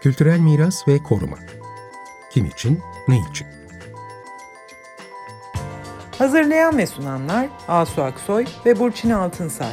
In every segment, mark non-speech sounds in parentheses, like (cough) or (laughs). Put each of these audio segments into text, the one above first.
Kültürel miras ve koruma. Kim için, ne için? Hazırlayan ve sunanlar Asu Aksoy ve Burçin Altınsay.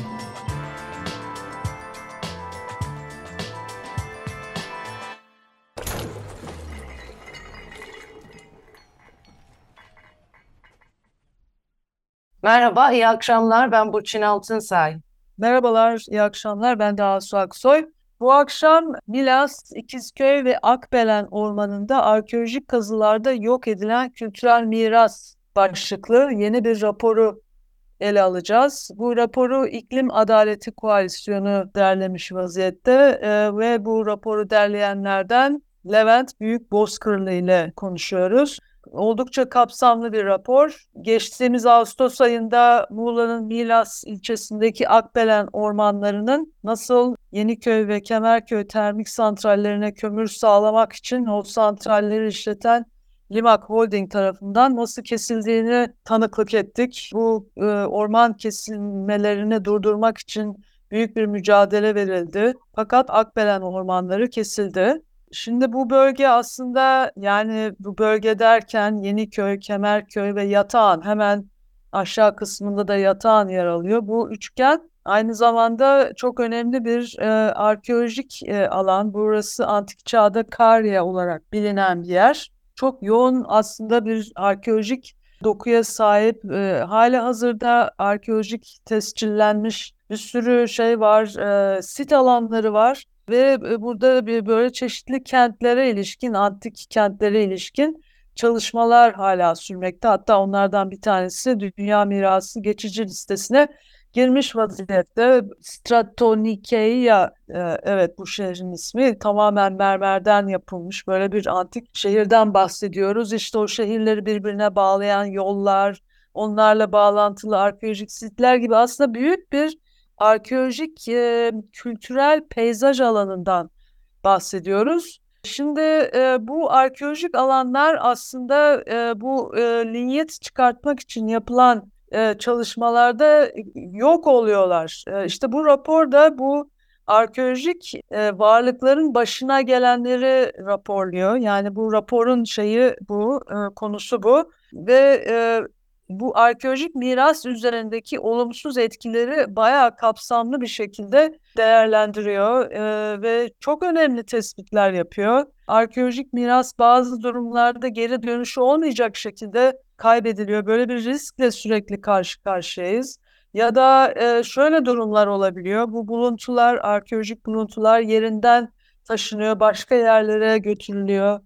Merhaba, iyi akşamlar. Ben Burçin Altınsay. Merhabalar, iyi akşamlar. Ben de Asu Aksoy. Bu akşam Milas, İkizköy ve Akbelen Ormanı'nda arkeolojik kazılarda yok edilen kültürel miras başlıklı yeni bir raporu ele alacağız. Bu raporu İklim Adaleti Koalisyonu derlemiş vaziyette e, ve bu raporu derleyenlerden Levent Büyük Bozkırlı ile konuşuyoruz. Oldukça kapsamlı bir rapor. Geçtiğimiz Ağustos ayında Muğla'nın Milas ilçesindeki Akbelen ormanlarının nasıl Yeniköy ve Kemerköy termik santrallerine kömür sağlamak için o santralleri işleten Limak Holding tarafından nasıl kesildiğini tanıklık ettik. Bu e, orman kesilmelerini durdurmak için büyük bir mücadele verildi. Fakat Akbelen ormanları kesildi. Şimdi bu bölge aslında yani bu bölge derken Yeniköy, Kemerköy ve Yatağan hemen aşağı kısmında da Yatağan yer alıyor. Bu üçgen aynı zamanda çok önemli bir e, arkeolojik e, alan. Burası antik çağda Karya olarak bilinen bir yer. Çok yoğun aslında bir arkeolojik dokuya sahip. E, hala hazırda arkeolojik tescillenmiş bir sürü şey var, e, sit alanları var. Ve burada bir böyle çeşitli kentlere ilişkin, antik kentlere ilişkin çalışmalar hala sürmekte. Hatta onlardan bir tanesi Dünya Mirası geçici listesine girmiş vaziyette. Stratonikeia, evet bu şehrin ismi tamamen mermerden yapılmış böyle bir antik şehirden bahsediyoruz. İşte o şehirleri birbirine bağlayan yollar, onlarla bağlantılı arkeolojik sitler gibi aslında büyük bir arkeolojik e, kültürel peyzaj alanından bahsediyoruz. Şimdi e, bu arkeolojik alanlar aslında e, bu e, linyet çıkartmak için yapılan e, çalışmalarda yok oluyorlar. E, işte bu raporda bu arkeolojik e, varlıkların başına gelenleri raporluyor. Yani bu raporun şeyi bu, e, konusu bu ve e, bu arkeolojik miras üzerindeki olumsuz etkileri bayağı kapsamlı bir şekilde değerlendiriyor e, ve çok önemli tespitler yapıyor. Arkeolojik miras bazı durumlarda geri dönüşü olmayacak şekilde kaybediliyor. Böyle bir riskle sürekli karşı karşıyayız. Ya da e, şöyle durumlar olabiliyor. Bu buluntular, arkeolojik buluntular yerinden taşınıyor, başka yerlere götürülüyor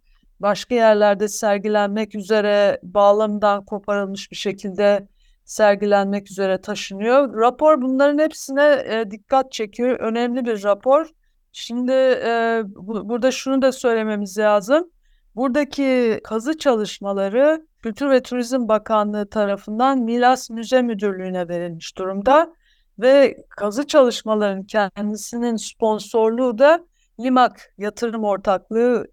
başka yerlerde sergilenmek üzere bağlamından koparılmış bir şekilde sergilenmek üzere taşınıyor. Rapor bunların hepsine e, dikkat çekiyor. Önemli bir rapor. Şimdi e, bu, burada şunu da söylememiz lazım. Buradaki kazı çalışmaları Kültür ve Turizm Bakanlığı tarafından Milas Müze Müdürlüğü'ne verilmiş durumda ve kazı çalışmalarının kendisinin sponsorluğu da Limak Yatırım Ortaklığı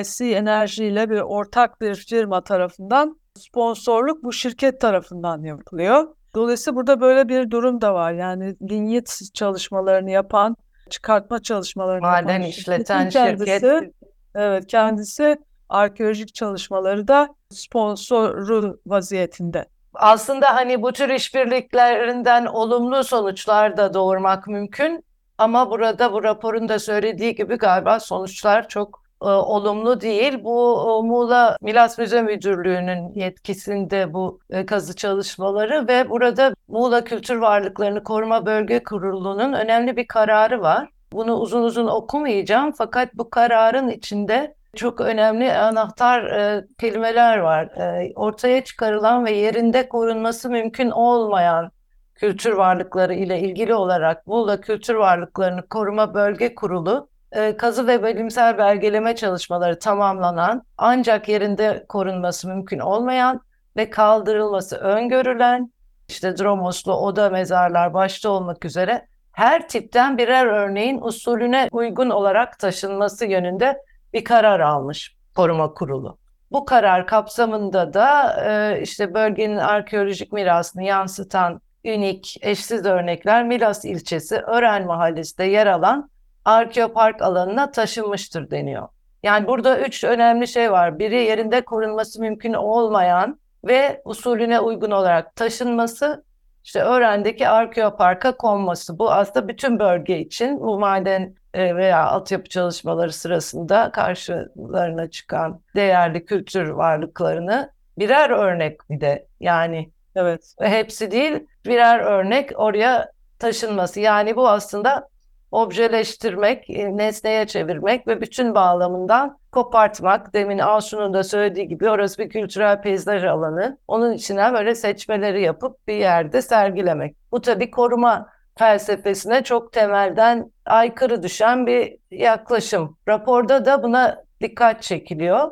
IC Enerji ile bir ortak bir firma tarafından sponsorluk bu şirket tarafından yapılıyor. Dolayısıyla burada böyle bir durum da var. Yani linyit çalışmalarını yapan, çıkartma çalışmalarını Maden yapan işleten kendisi, şirket. Evet, kendisi arkeolojik çalışmaları da sponsoru vaziyetinde. Aslında hani bu tür işbirliklerinden olumlu sonuçlar da doğurmak mümkün. Ama burada bu raporun da söylediği gibi galiba sonuçlar çok olumlu değil. Bu e, Muğla Milas Müze Müdürlüğü'nün yetkisinde bu e, kazı çalışmaları ve burada Muğla Kültür Varlıklarını Koruma Bölge Kurulu'nun önemli bir kararı var. Bunu uzun uzun okumayacağım fakat bu kararın içinde çok önemli anahtar e, kelimeler var. E, ortaya çıkarılan ve yerinde korunması mümkün olmayan kültür varlıkları ile ilgili olarak Muğla Kültür Varlıklarını Koruma Bölge Kurulu e, kazı ve bilimsel belgeleme çalışmaları tamamlanan ancak yerinde korunması mümkün olmayan ve kaldırılması öngörülen işte dromoslu oda mezarlar başta olmak üzere her tipten birer örneğin usulüne uygun olarak taşınması yönünde bir karar almış koruma kurulu. Bu karar kapsamında da e, işte bölgenin arkeolojik mirasını yansıtan ünik, eşsiz örnekler Milas ilçesi Ören mahallesinde yer alan arkeopark alanına taşınmıştır deniyor. Yani burada üç önemli şey var. Biri yerinde korunması mümkün olmayan ve usulüne uygun olarak taşınması, işte Ören'deki arkeoparka konması. Bu aslında bütün bölge için bu maden e, veya altyapı çalışmaları sırasında karşılarına çıkan değerli kültür varlıklarını birer örnek bir de yani Evet. ve hepsi değil birer örnek oraya taşınması. Yani bu aslında objeleştirmek, e, nesneye çevirmek ve bütün bağlamından kopartmak. Demin Asun'un da söylediği gibi orası bir kültürel peyzaj alanı. Onun içine böyle seçmeleri yapıp bir yerde sergilemek. Bu tabii koruma felsefesine çok temelden aykırı düşen bir yaklaşım. Raporda da buna dikkat çekiliyor.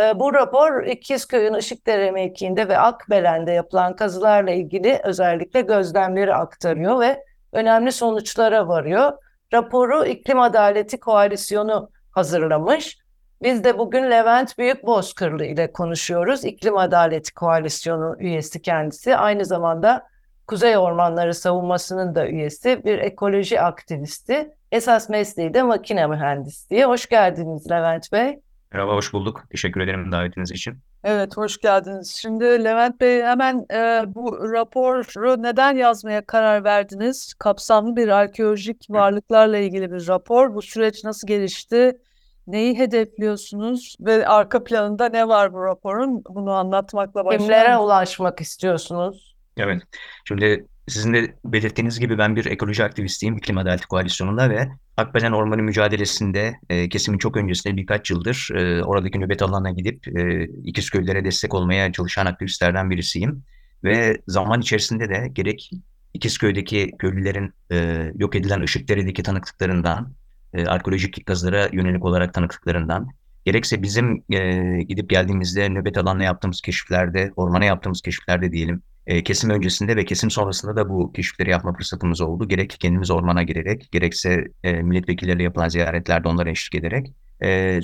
E, Bu rapor İkizköy'ün Işıkdere mevkiinde ve Akbelen'de yapılan kazılarla ilgili özellikle gözlemleri aktarıyor ve önemli sonuçlara varıyor. Raporu İklim Adaleti Koalisyonu hazırlamış. Biz de bugün Levent Büyükbozkırlı ile konuşuyoruz. İklim Adaleti Koalisyonu üyesi kendisi. Aynı zamanda Kuzey Ormanları Savunması'nın da üyesi, bir ekoloji aktivisti. Esas mesleği de makine mühendisliği. Hoş geldiniz Levent Bey. Merhaba, hoş bulduk. Teşekkür ederim davetiniz için. Evet, hoş geldiniz. Şimdi Levent Bey hemen e, bu raporu neden yazmaya karar verdiniz? Kapsamlı bir arkeolojik varlıklarla ilgili bir rapor. Bu süreç nasıl gelişti? Neyi hedefliyorsunuz? Ve arka planında ne var bu raporun? Bunu anlatmakla Kimlere başlayalım. ulaşmak istiyorsunuz? Evet, şimdi sizin de belirttiğiniz gibi ben bir ekoloji aktivistiyim İklim Adaleti Koalisyonu'nda ve Akbelen Ormanı mücadelesinde e, kesimin çok öncesinde birkaç yıldır e, oradaki nöbet alanına gidip e, İkizköylülere destek olmaya çalışan aktivistlerden birisiyim. Ve zaman içerisinde de gerek İkizköy'deki köylülerin e, yok edilen Işıkdere'deki tanıklıklarından, e, arkeolojik kazılara yönelik olarak tanıklıklarından, gerekse bizim e, gidip geldiğimizde nöbet alanına yaptığımız keşiflerde, ormana yaptığımız keşiflerde diyelim, kesim öncesinde ve kesim sonrasında da bu keşifleri yapma fırsatımız oldu. Gerek kendimiz ormana girerek, gerekse e, milletvekilleriyle yapılan ziyaretlerde onlara eşlik ederek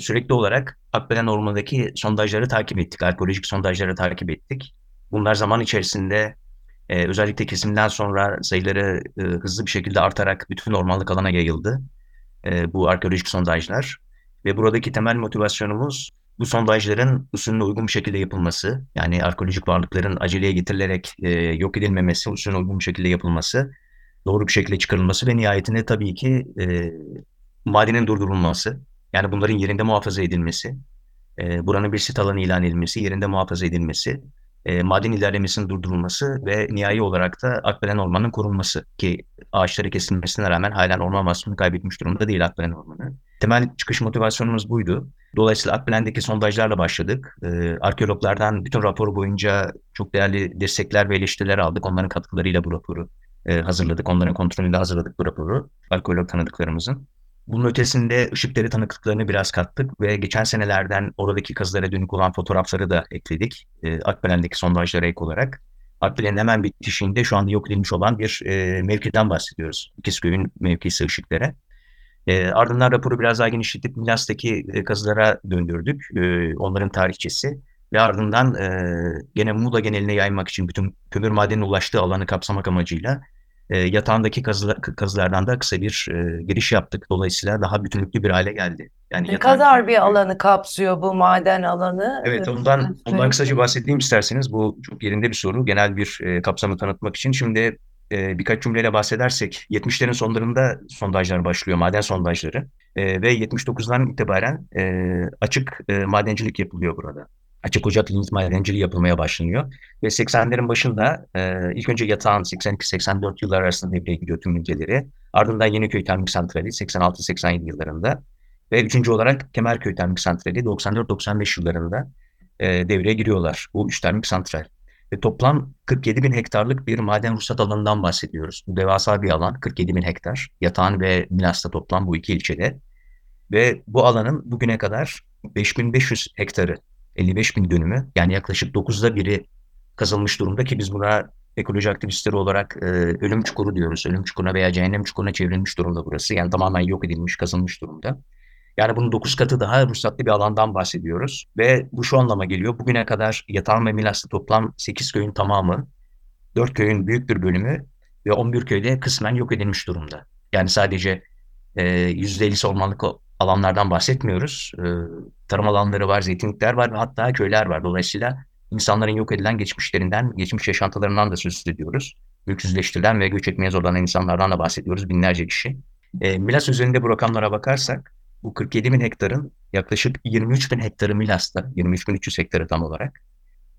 sürekli olarak Akbelen Ormanı'ndaki sondajları takip ettik, arkeolojik sondajları takip ettik. Bunlar zaman içerisinde özellikle kesimden sonra sayıları hızlı bir şekilde artarak bütün ormanlık alana yayıldı bu arkeolojik sondajlar. Ve buradaki temel motivasyonumuz bu sondajların usulüne uygun bir şekilde yapılması, yani arkeolojik varlıkların aceleye getirilerek e, yok edilmemesi, usulüne uygun bir şekilde yapılması, doğru bir şekilde çıkarılması ve nihayetinde tabii ki e, madenin durdurulması, yani bunların yerinde muhafaza edilmesi, e, buranın bir sit alanı ilan edilmesi, yerinde muhafaza edilmesi, e, maden ilerlemesinin durdurulması ve nihai olarak da Akbelen Ormanı'nın korunması ki ağaçları kesilmesine rağmen halen orman vasfını kaybetmiş durumda değil Akbelen Ormanı. Temel çıkış motivasyonumuz buydu. Dolayısıyla Akbelen'deki sondajlarla başladık. Ee, arkeologlardan bütün raporu boyunca çok değerli destekler ve eleştiriler aldık. Onların katkılarıyla bu raporu e, hazırladık. Onların kontrolünde hazırladık bu raporu. Arkeolog tanıdıklarımızın. Bunun ötesinde Işıkdere tanıklıklarını biraz kattık ve geçen senelerden oradaki kazılara dönük olan fotoğrafları da ekledik. E, Akbelen'deki sondajlara ek olarak. Akbelen'in hemen bitişiğinde şu anda yok edilmiş olan bir e, mevkiden bahsediyoruz. İkizköy'ün mevkisi Işıkdere. E, ardından raporu biraz daha genişletip Milas'taki e, kazılara döndürdük. E, onların tarihçesi. Ve ardından e, gene Muğla geneline yaymak için bütün kömür madenine ulaştığı alanı kapsamak amacıyla e, yatağındaki kazılar, kazılardan da kısa bir e, giriş yaptık. Dolayısıyla daha bütünlüklü bir hale geldi. Yani Ne yatağın- kadar bir alanı kapsıyor bu maden alanı? Evet, Ee, ondan ondan kısaca bahsedeyim isterseniz. Bu çok yerinde bir soru. Genel bir e, kapsamı tanıtmak için. Şimdi e, birkaç cümleyle bahsedersek 70'lerin sonlarında sondajlar başlıyor, maden sondajları. E, ve 79'dan itibaren e, açık e, madencilik yapılıyor burada. Açık ocak lignit madenciliği yapılmaya başlanıyor. Ve 80'lerin başında e, ilk önce yatağın 82-84 yıllar arasında devreye giriyor tüm ülkeleri. Ardından Yeniköy Termik Santrali 86-87 yıllarında. Ve üçüncü olarak Kemerköy Termik Santrali 94-95 yıllarında e, devreye giriyorlar. Bu üç termik santral. Ve toplam 47 bin hektarlık bir maden ruhsat alanından bahsediyoruz. Bu devasa bir alan, 47 bin hektar. Yatağan ve Milas'ta toplam bu iki ilçede. Ve bu alanın bugüne kadar 5500 hektarı, 55 bin dönümü, yani yaklaşık 9'da biri kazılmış durumda ki biz buna ekoloji aktivistleri olarak e, ölüm çukuru diyoruz. Ölüm çukuruna veya cehennem çukuruna çevrilmiş durumda burası. Yani tamamen yok edilmiş, kazılmış durumda. Yani bunun 9 katı daha ruhsatlı bir alandan bahsediyoruz. Ve bu şu anlama geliyor. Bugüne kadar Yatağan ve Milas'ta toplam 8 köyün tamamı dört köyün büyük bir bölümü ve 11 köyde kısmen yok edilmiş durumda. Yani sadece e, %50'si ormanlık alanlardan bahsetmiyoruz. E, tarım alanları var, zeytinlikler var ve hatta köyler var. Dolayısıyla insanların yok edilen geçmişlerinden, geçmiş yaşantılarından da söz ediyoruz. Ülksüzleştirilen ve göç etmeye zorlanan insanlardan da bahsediyoruz. Binlerce kişi. E, Milas üzerinde bu rakamlara bakarsak bu 47 bin hektarın yaklaşık 23 bin hektarı Milas'ta, 23 bin 300 hektarı tam olarak.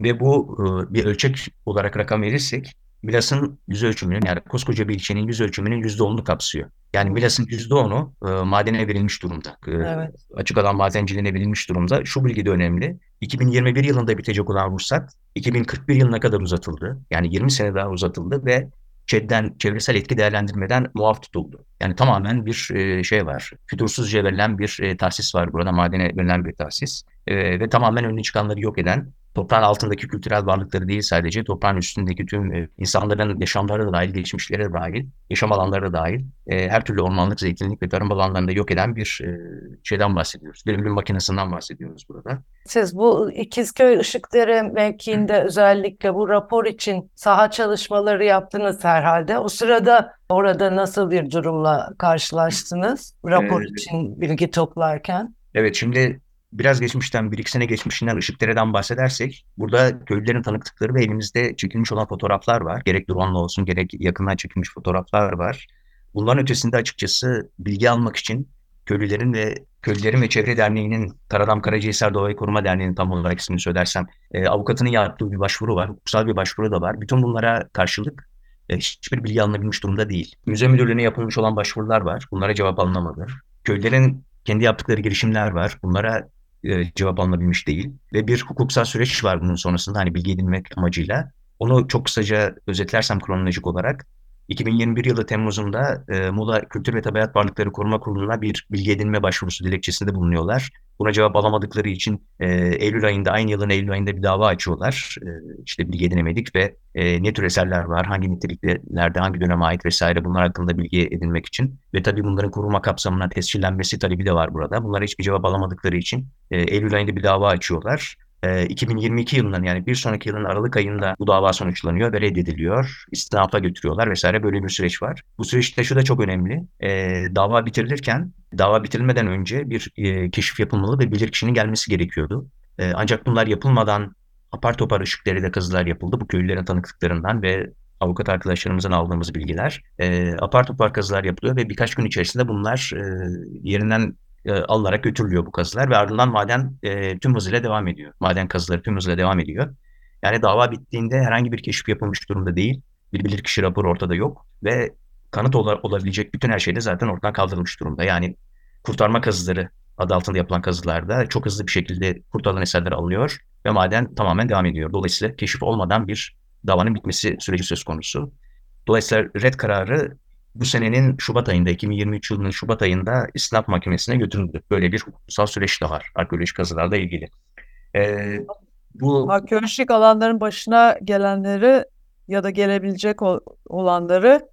Ve bu e, bir ölçek olarak rakam verirsek Milas'ın yüz ölçümünün yani koskoca bir ilçenin yüz ölçümünün yüzde onunu kapsıyor. Yani Milas'ın yüzde onu e, madene verilmiş durumda. E, Evet. Açık alan madenciliğine verilmiş durumda. Şu bilgi de önemli. 2021 yılında bitecek olan ruhsat 2041 yılına kadar uzatıldı. Yani 20 sene daha uzatıldı ve ÇED'den, çevresel etki değerlendirmeden muaf tutuldu. Yani tamamen bir e, şey var. Fütursuzca verilen bir e, tahsis var burada. Madene verilen bir tahsis. E, ve tamamen önüne çıkanları yok eden toprağın altındaki kültürel varlıkları değil sadece toprağın üstündeki tüm e, insanların yaşamları da dahil, geçmişleri dahil, yaşam alanları da dahil e, her türlü ormanlık, zeytinlik ve tarım alanlarında yok eden bir e, şeyden bahsediyoruz. Bir ölüm makinesinden bahsediyoruz burada. Siz bu İkizköy Işıkdere mevkiinde özellikle bu rapor için saha çalışmaları yaptınız herhalde. O sırada orada nasıl bir durumla karşılaştınız rapor Ee, için bilgi toplarken? Evet şimdi biraz geçmişten, bir iki sene geçmişinden Işıkdere'den bahsedersek burada köylülerin tanıklıkları ve elimizde çekilmiş olan fotoğraflar var. Gerek drone'la olsun gerek yakından çekilmiş fotoğraflar var. Bunların ötesinde açıkçası bilgi almak için köylülerin ve Köylülerin ve Çevre Derneği'nin Karadam Karacahisar Doğayı Koruma Derneği'nin tam olarak ismini söylersem e, avukatının yaptığı bir başvuru var. Hukuksal bir başvuru da var. Bütün bunlara karşılık e, hiçbir bilgi alınabilmiş durumda değil. Müze müdürlüğüne yapılmış olan başvurular var. Bunlara cevap alınamadı. Köylülerin kendi yaptıkları girişimler var. Bunlara e, cevap alınabilmiş değil. Ve bir hukuksal süreç var bunun sonrasında hani bilgi edinmek amacıyla. Onu çok kısaca özetlersem kronolojik olarak 2021 yılı Temmuz'unda e, Muğla Kültür ve Tabiat Varlıkları Koruma Kurulu'na bir bilgi edinme başvurusu dilekçesinde bulunuyorlar. Buna cevap alamadıkları için e, Eylül ayında, aynı yılın Eylül ayında bir dava açıyorlar. E, işte bilgi edinemedik ve e, ne tür eserler var, hangi niteliklerde, hangi döneme ait vesaire bunlar hakkında bilgi edinmek için. Ve tabii bunların koruma kapsamına tescillenmesi talebi de var burada. Bunlara hiçbir cevap alamadıkları için e, Eylül ayında bir dava açıyorlar. E, 2022 yılının yani bir sonraki yılın Aralık ayında bu dava sonuçlanıyor ve reddediliyor. İstinafa götürüyorlar vesaire böyle bir süreç var. Bu süreçte şu da çok önemli. E, dava bitirilirken dava bitirilmeden önce bir e, keşif yapılmalı ve bilirkişinin gelmesi gerekiyordu. E, ancak bunlar yapılmadan apar topar ışıkları kazılar yapıldı. Bu köylülerin tanıklıklarından ve avukat arkadaşlarımızın aldığımız bilgiler. E, apar topar kazılar yapılıyor ve birkaç gün içerisinde bunlar e, yerinden e, alınarak götürülüyor bu kazılar ve ardından maden e, tüm hızıyla devam ediyor. Maden kazıları tüm hızıyla devam ediyor. Yani dava bittiğinde herhangi bir keşif yapılmış durumda değil. Bir bilirkişi raporu ortada yok ve kanıt ol- olabilecek bütün her şey de zaten ortadan kaldırılmış durumda. Yani kurtarma kazıları adı altında yapılan kazılarda çok hızlı bir şekilde kurtarılan eserler alınıyor ve maden tamamen devam ediyor. Dolayısıyla keşif olmadan bir davanın bitmesi süreci söz konusu. Dolayısıyla red kararı bu senenin Şubat ayında, 2023 yılının Şubat ayında İstinaf Mahkemesi'ne götürüldü. Böyle bir hukuksal süreç de var arkeolojik kazılarla ilgili. Ee, bu Arkeolojik alanların başına gelenleri ya da gelebilecek ol- olanları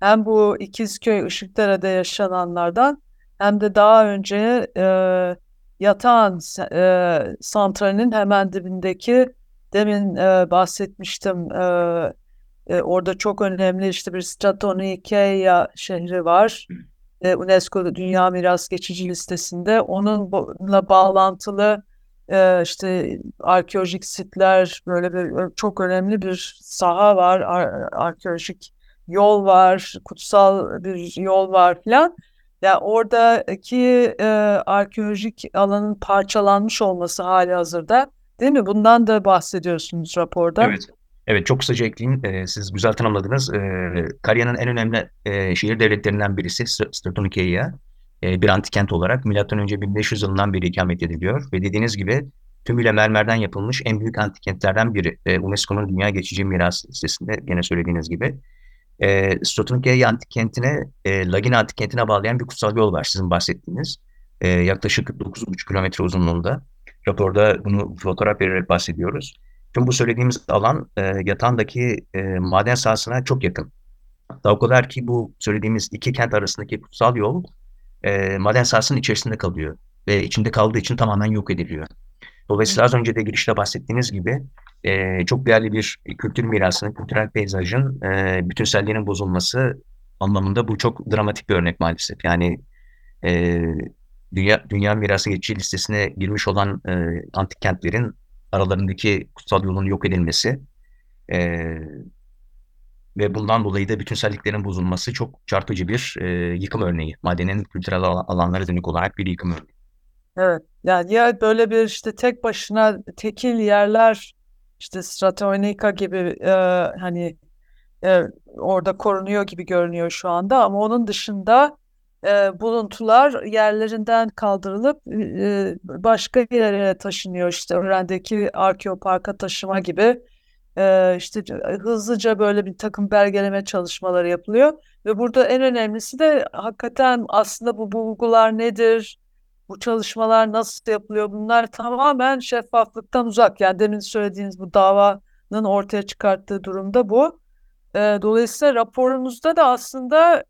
hem bu İkizköy Işıkdere'de yaşananlardan hem de daha önce e, Yatağan se- e, santralinin hemen dibindeki demin e, bahsetmiştim e, e, orada çok önemli işte bir Stratonikeia şehri var. E, UNESCO Dünya Miras Geçici Listesinde onunla bağlantılı e, işte arkeolojik sitler böyle bir çok önemli bir saha var. Ar- arkeolojik yol var, kutsal bir yol var filan. Ya oradaki e, arkeolojik alanın parçalanmış olması hali hazırda değil mi? Bundan da bahsediyorsunuz raporda. Evet. Evet çok kısaca ekleyeyim. Ee, siz güzel tanımladınız. Ee, Karya'nın en önemli e, şehir devletlerinden birisi Str- Stratonikeia. E, bir antik kent olarak önce 1500 yılından beri ikamet ediliyor ve dediğiniz gibi tümüyle mermerden yapılmış en büyük antik kentlerden biri. E, UNESCO'nun Dünya Geçici Miras listesinde gene söylediğiniz gibi. E, Stratonikeia antik kentine e, Lagina antik kentine bağlayan bir kutsal yol var sizin bahsettiğiniz. E, yaklaşık 9,5 kilometre uzunluğunda. Raporda bunu fotoğraf vererek bahsediyoruz. Tüm bu söylediğimiz alan e, yatağındaki e, maden sahasına çok yakın. Hatta o kadar ki bu söylediğimiz iki kent arasındaki kutsal yol e, maden sahasının içerisinde kalıyor. Ve içinde kaldığı için tamamen yok ediliyor. Dolayısıyla az önce de girişte bahsettiğiniz gibi e, çok değerli bir kültür mirasının, kültürel peyzajın e, bütünselliğinin bozulması anlamında bu çok dramatik bir örnek maalesef. Yani e, dünya dünya mirası geçici listesine girmiş olan e, antik kentlerin aralarındaki kutsal yolun yok edilmesi e, ve bundan dolayı da bütünselliklerin bozulması çok çarpıcı bir e, yıkım örneği. Madenin kültürel al- alanlara dönük olarak bir yıkım örneği. Evet. Yani ya böyle bir işte tek başına tekil yerler işte Stratonica gibi e, hani e, orada korunuyor gibi görünüyor şu anda ama onun dışında e, buluntular yerlerinden kaldırılıp e, başka yerlere taşınıyor işte Ören'deki arkeoparka taşıma gibi e, işte hızlıca böyle bir takım belgeleme çalışmaları yapılıyor ve burada en önemlisi de hakikaten aslında bu bulgular nedir? Bu çalışmalar nasıl yapılıyor? Bunlar tamamen şeffaflıktan uzak. Yani demin söylediğiniz bu davanın ortaya çıkarttığı durumda bu. E, dolayısıyla raporunuzda da aslında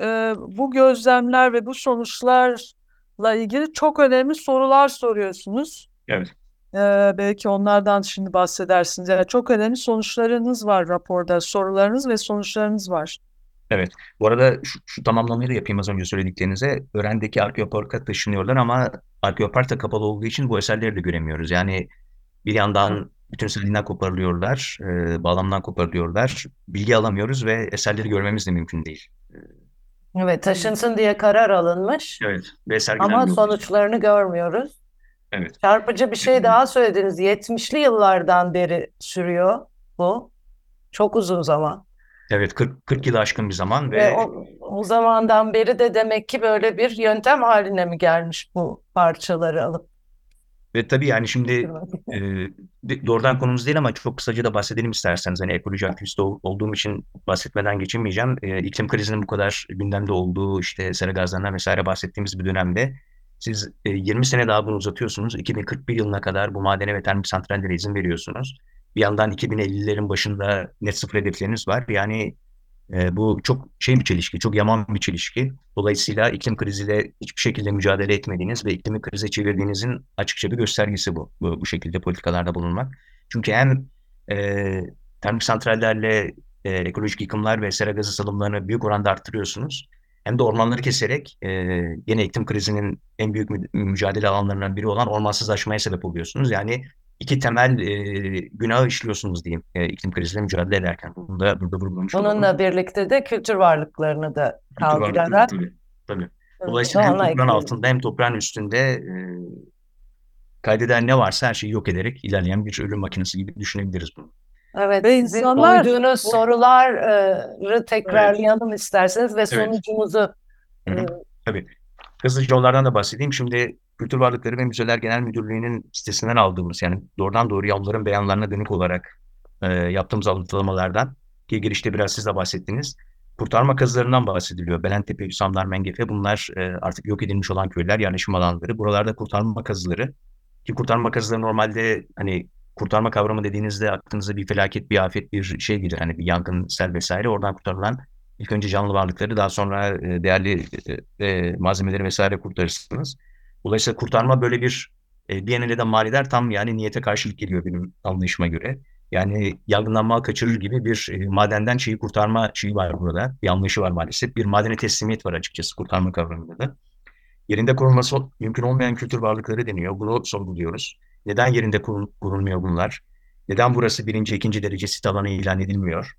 e, bu gözlemler ve bu sonuçlarla ilgili çok önemli sorular soruyorsunuz. Evet. E, belki onlardan şimdi bahsedersiniz. Yani çok önemli sonuçlarınız var raporda. Sorularınız ve sonuçlarınız var. Evet. Bu arada şu, şu tamamlamayı da yapayım az önce söylediklerinize. Ören'deki Arkeopark'a taşınıyorlar ama Arkeopark da kapalı olduğu için bu eserleri de göremiyoruz. Yani bir yandan bütünselliğinden koparılıyorlar, e, bağlamdan koparılıyorlar. Bilgi alamıyoruz ve eserleri görmemiz de mümkün değil. Evet, taşınsın diye karar alınmış Evet. Ve ama sergilenmiyor. sonuçlarını görmüyoruz. Evet. Çarpıcı bir şey daha söylediniz. 70'li yıllardan beri sürüyor bu. Çok uzun zaman. Evet, 40, 40 yılı aşkın bir zaman Ve ve o, o zamandan beri de demek ki böyle bir yöntem haline mi gelmiş bu parçaları alıp ve tabii yani şimdi e, doğrudan konumuz değil ama çok kısaca da bahsedelim isterseniz. Hani ekoloji aktivisti ol- olduğum için bahsetmeden geçemeyeceğim. E, iklim krizinin bu kadar gündemde olduğu işte sera gazlarından vesaire bahsettiğimiz bir dönemde siz e, 20 sene daha bunu uzatıyorsunuz. 2041 yılına kadar bu madene ve termik santrallere izin veriyorsunuz. Bir yandan 2050'lerin başında net sıfır hedefleriniz var. Yani e, bu çok şey bir çelişki, çok yaman bir çelişki. Dolayısıyla iklim kriziyle hiçbir şekilde mücadele etmediğiniz ve iklimi krize çevirdiğinizin açıkça bir göstergesi bu. Bu, bu şekilde politikalarda bulunmak. Çünkü hem e, termik santrallerle e, ekolojik yıkımlar ve sera gazı salımlarını büyük oranda arttırıyorsunuz. Hem de ormanları keserek e, yine iklim krizinin en büyük mü- mücadele alanlarından biri olan ormansızlaşmaya sebep oluyorsunuz. Yani iki temel e, günahı işliyorsunuz diyeyim e, iklim kriziyle mücadele ederken. Bunu da burada vurgulamış olalım. Bununla birlikte de kültür varlıklarını da kaldırarak tabii, tabii. Dolayısıyla hem toprağın ekleyelim. altında hem toprağın üstünde e, kaydeden ne varsa her şeyi yok ederek ilerleyen bir ölüm makinesi gibi düşünebiliriz bunu. Evet, Ve insanlar- koyduğunuz Bu- soruları tekrarlayalım isterseniz ve sonucumuzu Hı hı. e, Tabii. Hızlıca onlardan da bahsedeyim. Şimdi Kültür Varlıkları ve Müzeler Genel Müdürlüğü'nün sitesinden aldığımız yani doğrudan doğruya onların beyanlarına dönük olarak e, yaptığımız alıntılamalardan ki girişte biraz siz de bahsettiniz. Kurtarma kazılarından bahsediliyor. Belentepe, Hüsamlar, Mengefe bunlar e, artık yok edilmiş olan köyler, yerleşim alanları. Buralarda kurtarma kazıları ki kurtarma kazıları normalde hani kurtarma kavramı dediğinizde aklınıza bir felaket, bir afet, bir şey gelir. Hani bir yangın, sel vesaire. Oradan kurtarılan ilk önce canlı varlıkları daha sonra e, değerli e, e, malzemeleri vesaire kurtarırsınız. Dolayısıyla kurtarma böyle bir e, yanıyla da manidar tam yani niyete karşılık geliyor benim anlayışıma göre. Yani yangından mal kaçırır gibi bir madenden şeyi kurtarma şeyi var burada. Bir anlayışı var maalesef. Bir madene teslimiyet var açıkçası kurtarma kavramında da. Yerinde korunması mümkün olmayan kültür varlıkları deniyor. Bunu sorguluyoruz. Neden yerinde korun- korunmuyor bunlar? Neden burası birinci, ikinci derece sit alanı ilan edilmiyor?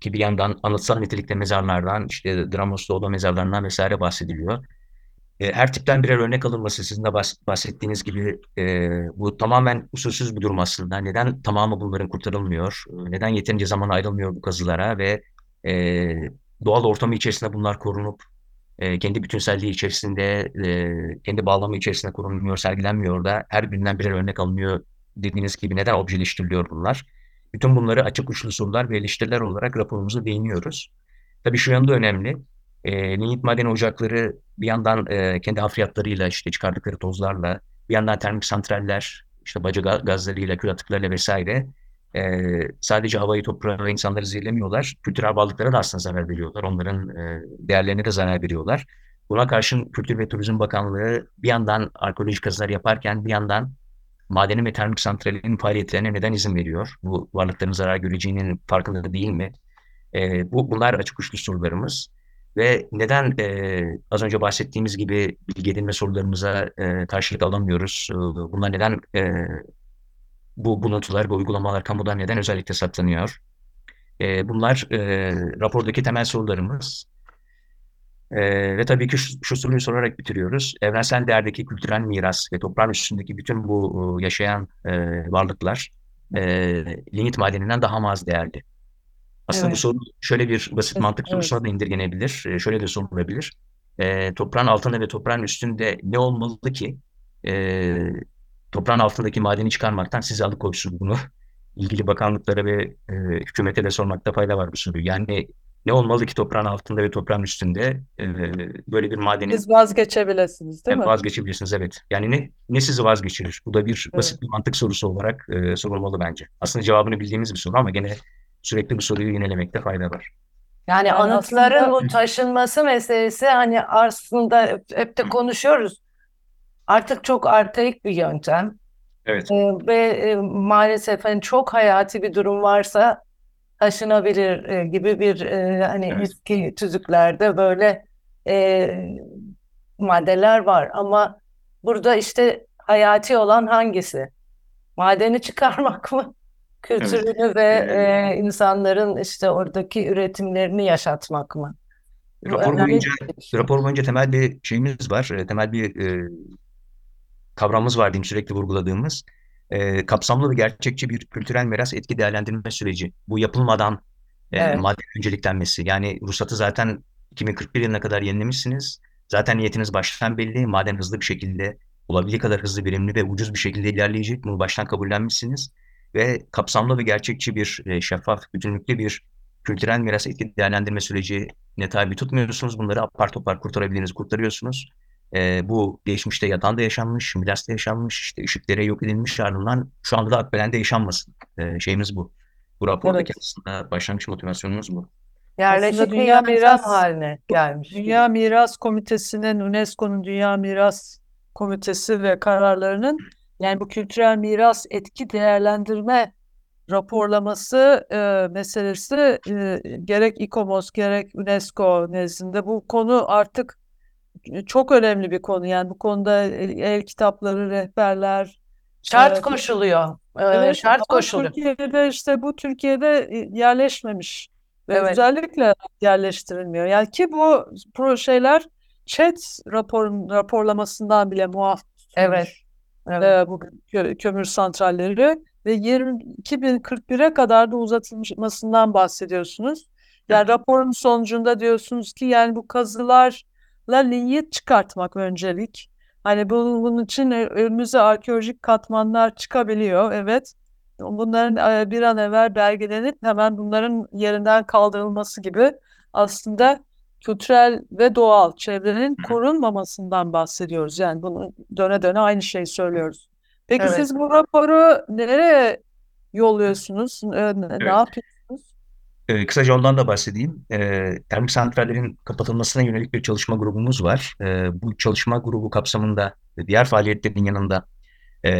Ki bir yandan anıtsal nitelikte mezarlardan, işte Dramos Doğu'da mezarlarından vesaire bahsediliyor. E, her tipten birer örnek alınması sizin de bahs- bahsettiğiniz gibi e, bu tamamen usulsüz bir durum aslında. Neden tamamı bunların kurtarılmıyor? E, Neden yeterince zaman ayrılmıyor bu kazılara ve e, doğal ortamı içerisinde bunlar korunup e, kendi bütünselliği içerisinde, e, kendi bağlamı içerisinde korunmuyor, sergilenmiyor da her birinden birer örnek alınıyor dediğiniz gibi neden objeleştiriliyor bunlar? Bütün bunları açık uçlu sorular ve eleştiriler olarak raporumuza değiniyoruz. Tabii şu yanda önemli. E, lignit maden ocakları bir yandan e, kendi hafriyatlarıyla işte çıkardıkları tozlarla, bir yandan termik santraller, işte baca ga- gazlarıyla, kül atıklarıyla vesaire e, sadece havayı, toprağı ve insanları zehirlemiyorlar. Kültürel varlıklara da aslında zarar veriyorlar. Onların e, değerlerine de zarar veriyorlar. Buna karşın Kültür ve Turizm Bakanlığı bir yandan arkeolojik kazılar yaparken bir yandan madenin ve termik santralinin faaliyetlerine neden izin veriyor? Bu varlıkların zarar göreceğinin farkında değil mi? E, bu bunlar açık uçlu sorularımız ve neden e, az önce bahsettiğimiz gibi bilgi edinme sorularımıza e, karşılık alamıyoruz? E, bunlar neden e, bu buluntular ve uygulamalar kamudan neden özellikle saklanıyor? E, bunlar e, rapordaki temel sorularımız. E, ve tabii ki şu, şu soruyu sorarak bitiriyoruz. Evrensel değerdeki kültürel miras ve toprağın üstündeki bütün bu e, yaşayan e, varlıklar e, lignit madeninden daha mı az değerli? Aslında bu Evet. soru şöyle bir basit Evet, mantık sorusuna da indirgenebilir. E, şöyle de sorulabilir. E, toprağın altında ve toprağın üstünde ne olmalı ki e, toprağın altındaki madeni çıkarmaktan sizi alıkoysun bunu? ilgili bakanlıklara ve e, hükümete de sormakta fayda var bu soruyu. Yani ne olmalı ki toprağın altında ve toprağın üstünde e, böyle bir madenin Siz vazgeçebilirsiniz değil Evet, mi? vazgeçebilirsiniz evet. Yani ne ne sizi vazgeçirir? Bu da bir Evet. basit bir mantık sorusu olarak e, sorulmalı bence. Aslında cevabını bildiğimiz bir soru ama gene sürekli bu soruyu yinelemekte fayda var. Yani Yani anıtların aslında- bu taşınması meselesi hani aslında hep, hep de konuşuyoruz. Artık çok arkaik bir yöntem. Evet. Ee, ve e, maalesef hani çok hayati bir durum varsa taşınabilir e, gibi bir e, hani Evet. eski tüzüklerde böyle e, maddeler var. Ama burada işte hayati olan hangisi? Madeni çıkarmak mı? (laughs) Kültürünü ve Ee, e, insanların işte oradaki üretimlerini yaşatmak mı? Bu Rapor önemli boyunca şey. rapor boyunca temel bir şeyimiz var. e, Temel bir e, kavramımız var diyeyim sürekli vurguladığımız. E, kapsamlı ve gerçekçi bir kültürel miras etki değerlendirme süreci. Bu yapılmadan e, Evet. madde önceliklenmesi. Yani ruhsatı zaten 2041 yılına kadar yenilemişsiniz. Zaten niyetiniz baştan belli. Maden hızlı bir şekilde, olabildiği kadar hızlı, verimli ve ucuz bir şekilde ilerleyecek. Bunu baştan kabullenmişsiniz. Ve kapsamlı ve gerçekçi bir, e, şeffaf, bütünlüklü bir kültürel miras etki değerlendirme sürecine tabi tutmuyorsunuz. Bunları apar topar kurtarabildiğinizi kurtarıyorsunuz. E, bu geçmişte yatağında yaşanmış, Milas'ta yaşanmış, işte ışıklara yok edilmiş ardından şu anda da Akbelen'de yaşanmasın. E, şeyimiz bu. Bu rapordaki Evet. aslında başlangıç motivasyonumuz bu. Yerleşik dünya miras- haline gelmiş. Dünya Miras Komitesi'nin, UNESCO'nun Dünya Miras Komitesi ve kararlarının yani bu kültürel miras etki değerlendirme raporlaması e, meselesi e, gerek İKOMOS gerek UNESCO nezdinde bu konu artık çok önemli bir konu. Yani bu konuda el, el kitapları, rehberler, Şart e, koşuluyor. Ee, Evet, şart koşuluyor. Türkiye'de işte bu Türkiye'de e, yerleşmemiş ve Evet. özellikle yerleştirilmiyor. Yani ki bu projeler ÇED raporun raporlamasından bile muaf Evet. tutulmuş, Evet. e, bu kö- kömür santralleri ve 20, 2041'e kadar da uzatılmasından bahsediyorsunuz. Yani raporun sonucunda diyorsunuz ki yani bu kazılarla linyit çıkartmak öncelik. Hani bunun, bunun için önümüze arkeolojik katmanlar çıkabiliyor, evet. Bunların e, bir an evvel belgelenip hemen bunların yerinden kaldırılması gibi aslında kültürel ve doğal çevrenin korunmamasından bahsediyoruz. Yani bunu döne döne aynı şeyi söylüyoruz. Peki Evet. siz bu raporu nereye yolluyorsunuz? E, Ne, ne Evet. yapıyorsunuz? Ee, kısaca ondan da bahsedeyim. Ee, termik santrallerin kapatılmasına yönelik bir çalışma grubumuz var. Ee, bu çalışma grubu kapsamında diğer faaliyetlerin yanında e,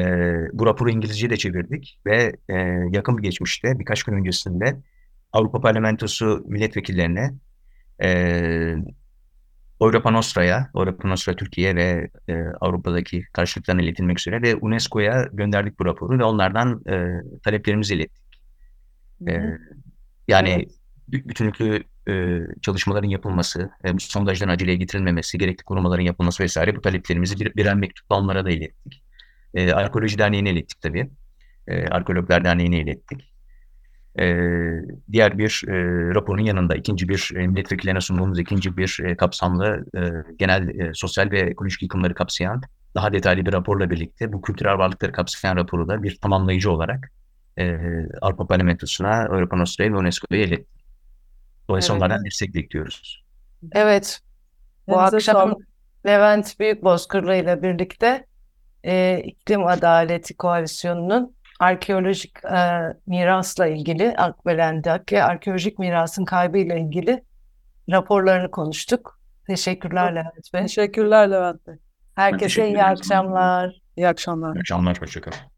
bu raporu İngilizce'ye de çevirdik ve e, yakın bir geçmişte birkaç gün öncesinde Avrupa Parlamentosu milletvekillerine e, Europa Nostra'ya, Europa Nostra Türkiye ve e, Avrupa'daki karşılıklarına iletilmek üzere ve UNESCO'ya gönderdik bu raporu ve onlardan e, taleplerimizi ilettik. Hı hı. Ee, yani bütünlüklü e, çalışmaların yapılması, e, bu sondajların aceleye getirilmemesi, gerekli korumaların yapılması vesaire bu taleplerimizi bir, birer mektupla onlara da ilettik. E, Arkeoloji Derneği'ne ilettik tabii. E, Arkeologlar Derneği'ne ilettik. E, diğer bir e, raporun yanında ikinci bir e, milletvekillerine sunduğumuz ikinci bir e, kapsamlı e, genel e, sosyal ve ekolojik yıkımları kapsayan daha detaylı bir raporla birlikte bu kültürel varlıkları kapsayan raporu da bir tamamlayıcı olarak e, Avrupa Parlamentosu'na, Avrupa Nostra'ya ve UNESCO'ya ilettik. Dolayısıyla Evet. onlardan destek bekliyoruz. Evet. Bu Elinize akşam sağlık. Levent Büyükbozkırlı ile birlikte e, İklim Adaleti Koalisyonu'nun arkeolojik e, mirasla ilgili Akbelen'deki arkeolojik mirasın kaybıyla ilgili raporlarını konuştuk. Teşekkürler Levent Bey. Teşekkürler Levent Bey. Herkese teşekkür iyi akşamlar. İyi akşamlar. İyi akşamlar, hoşçakalın.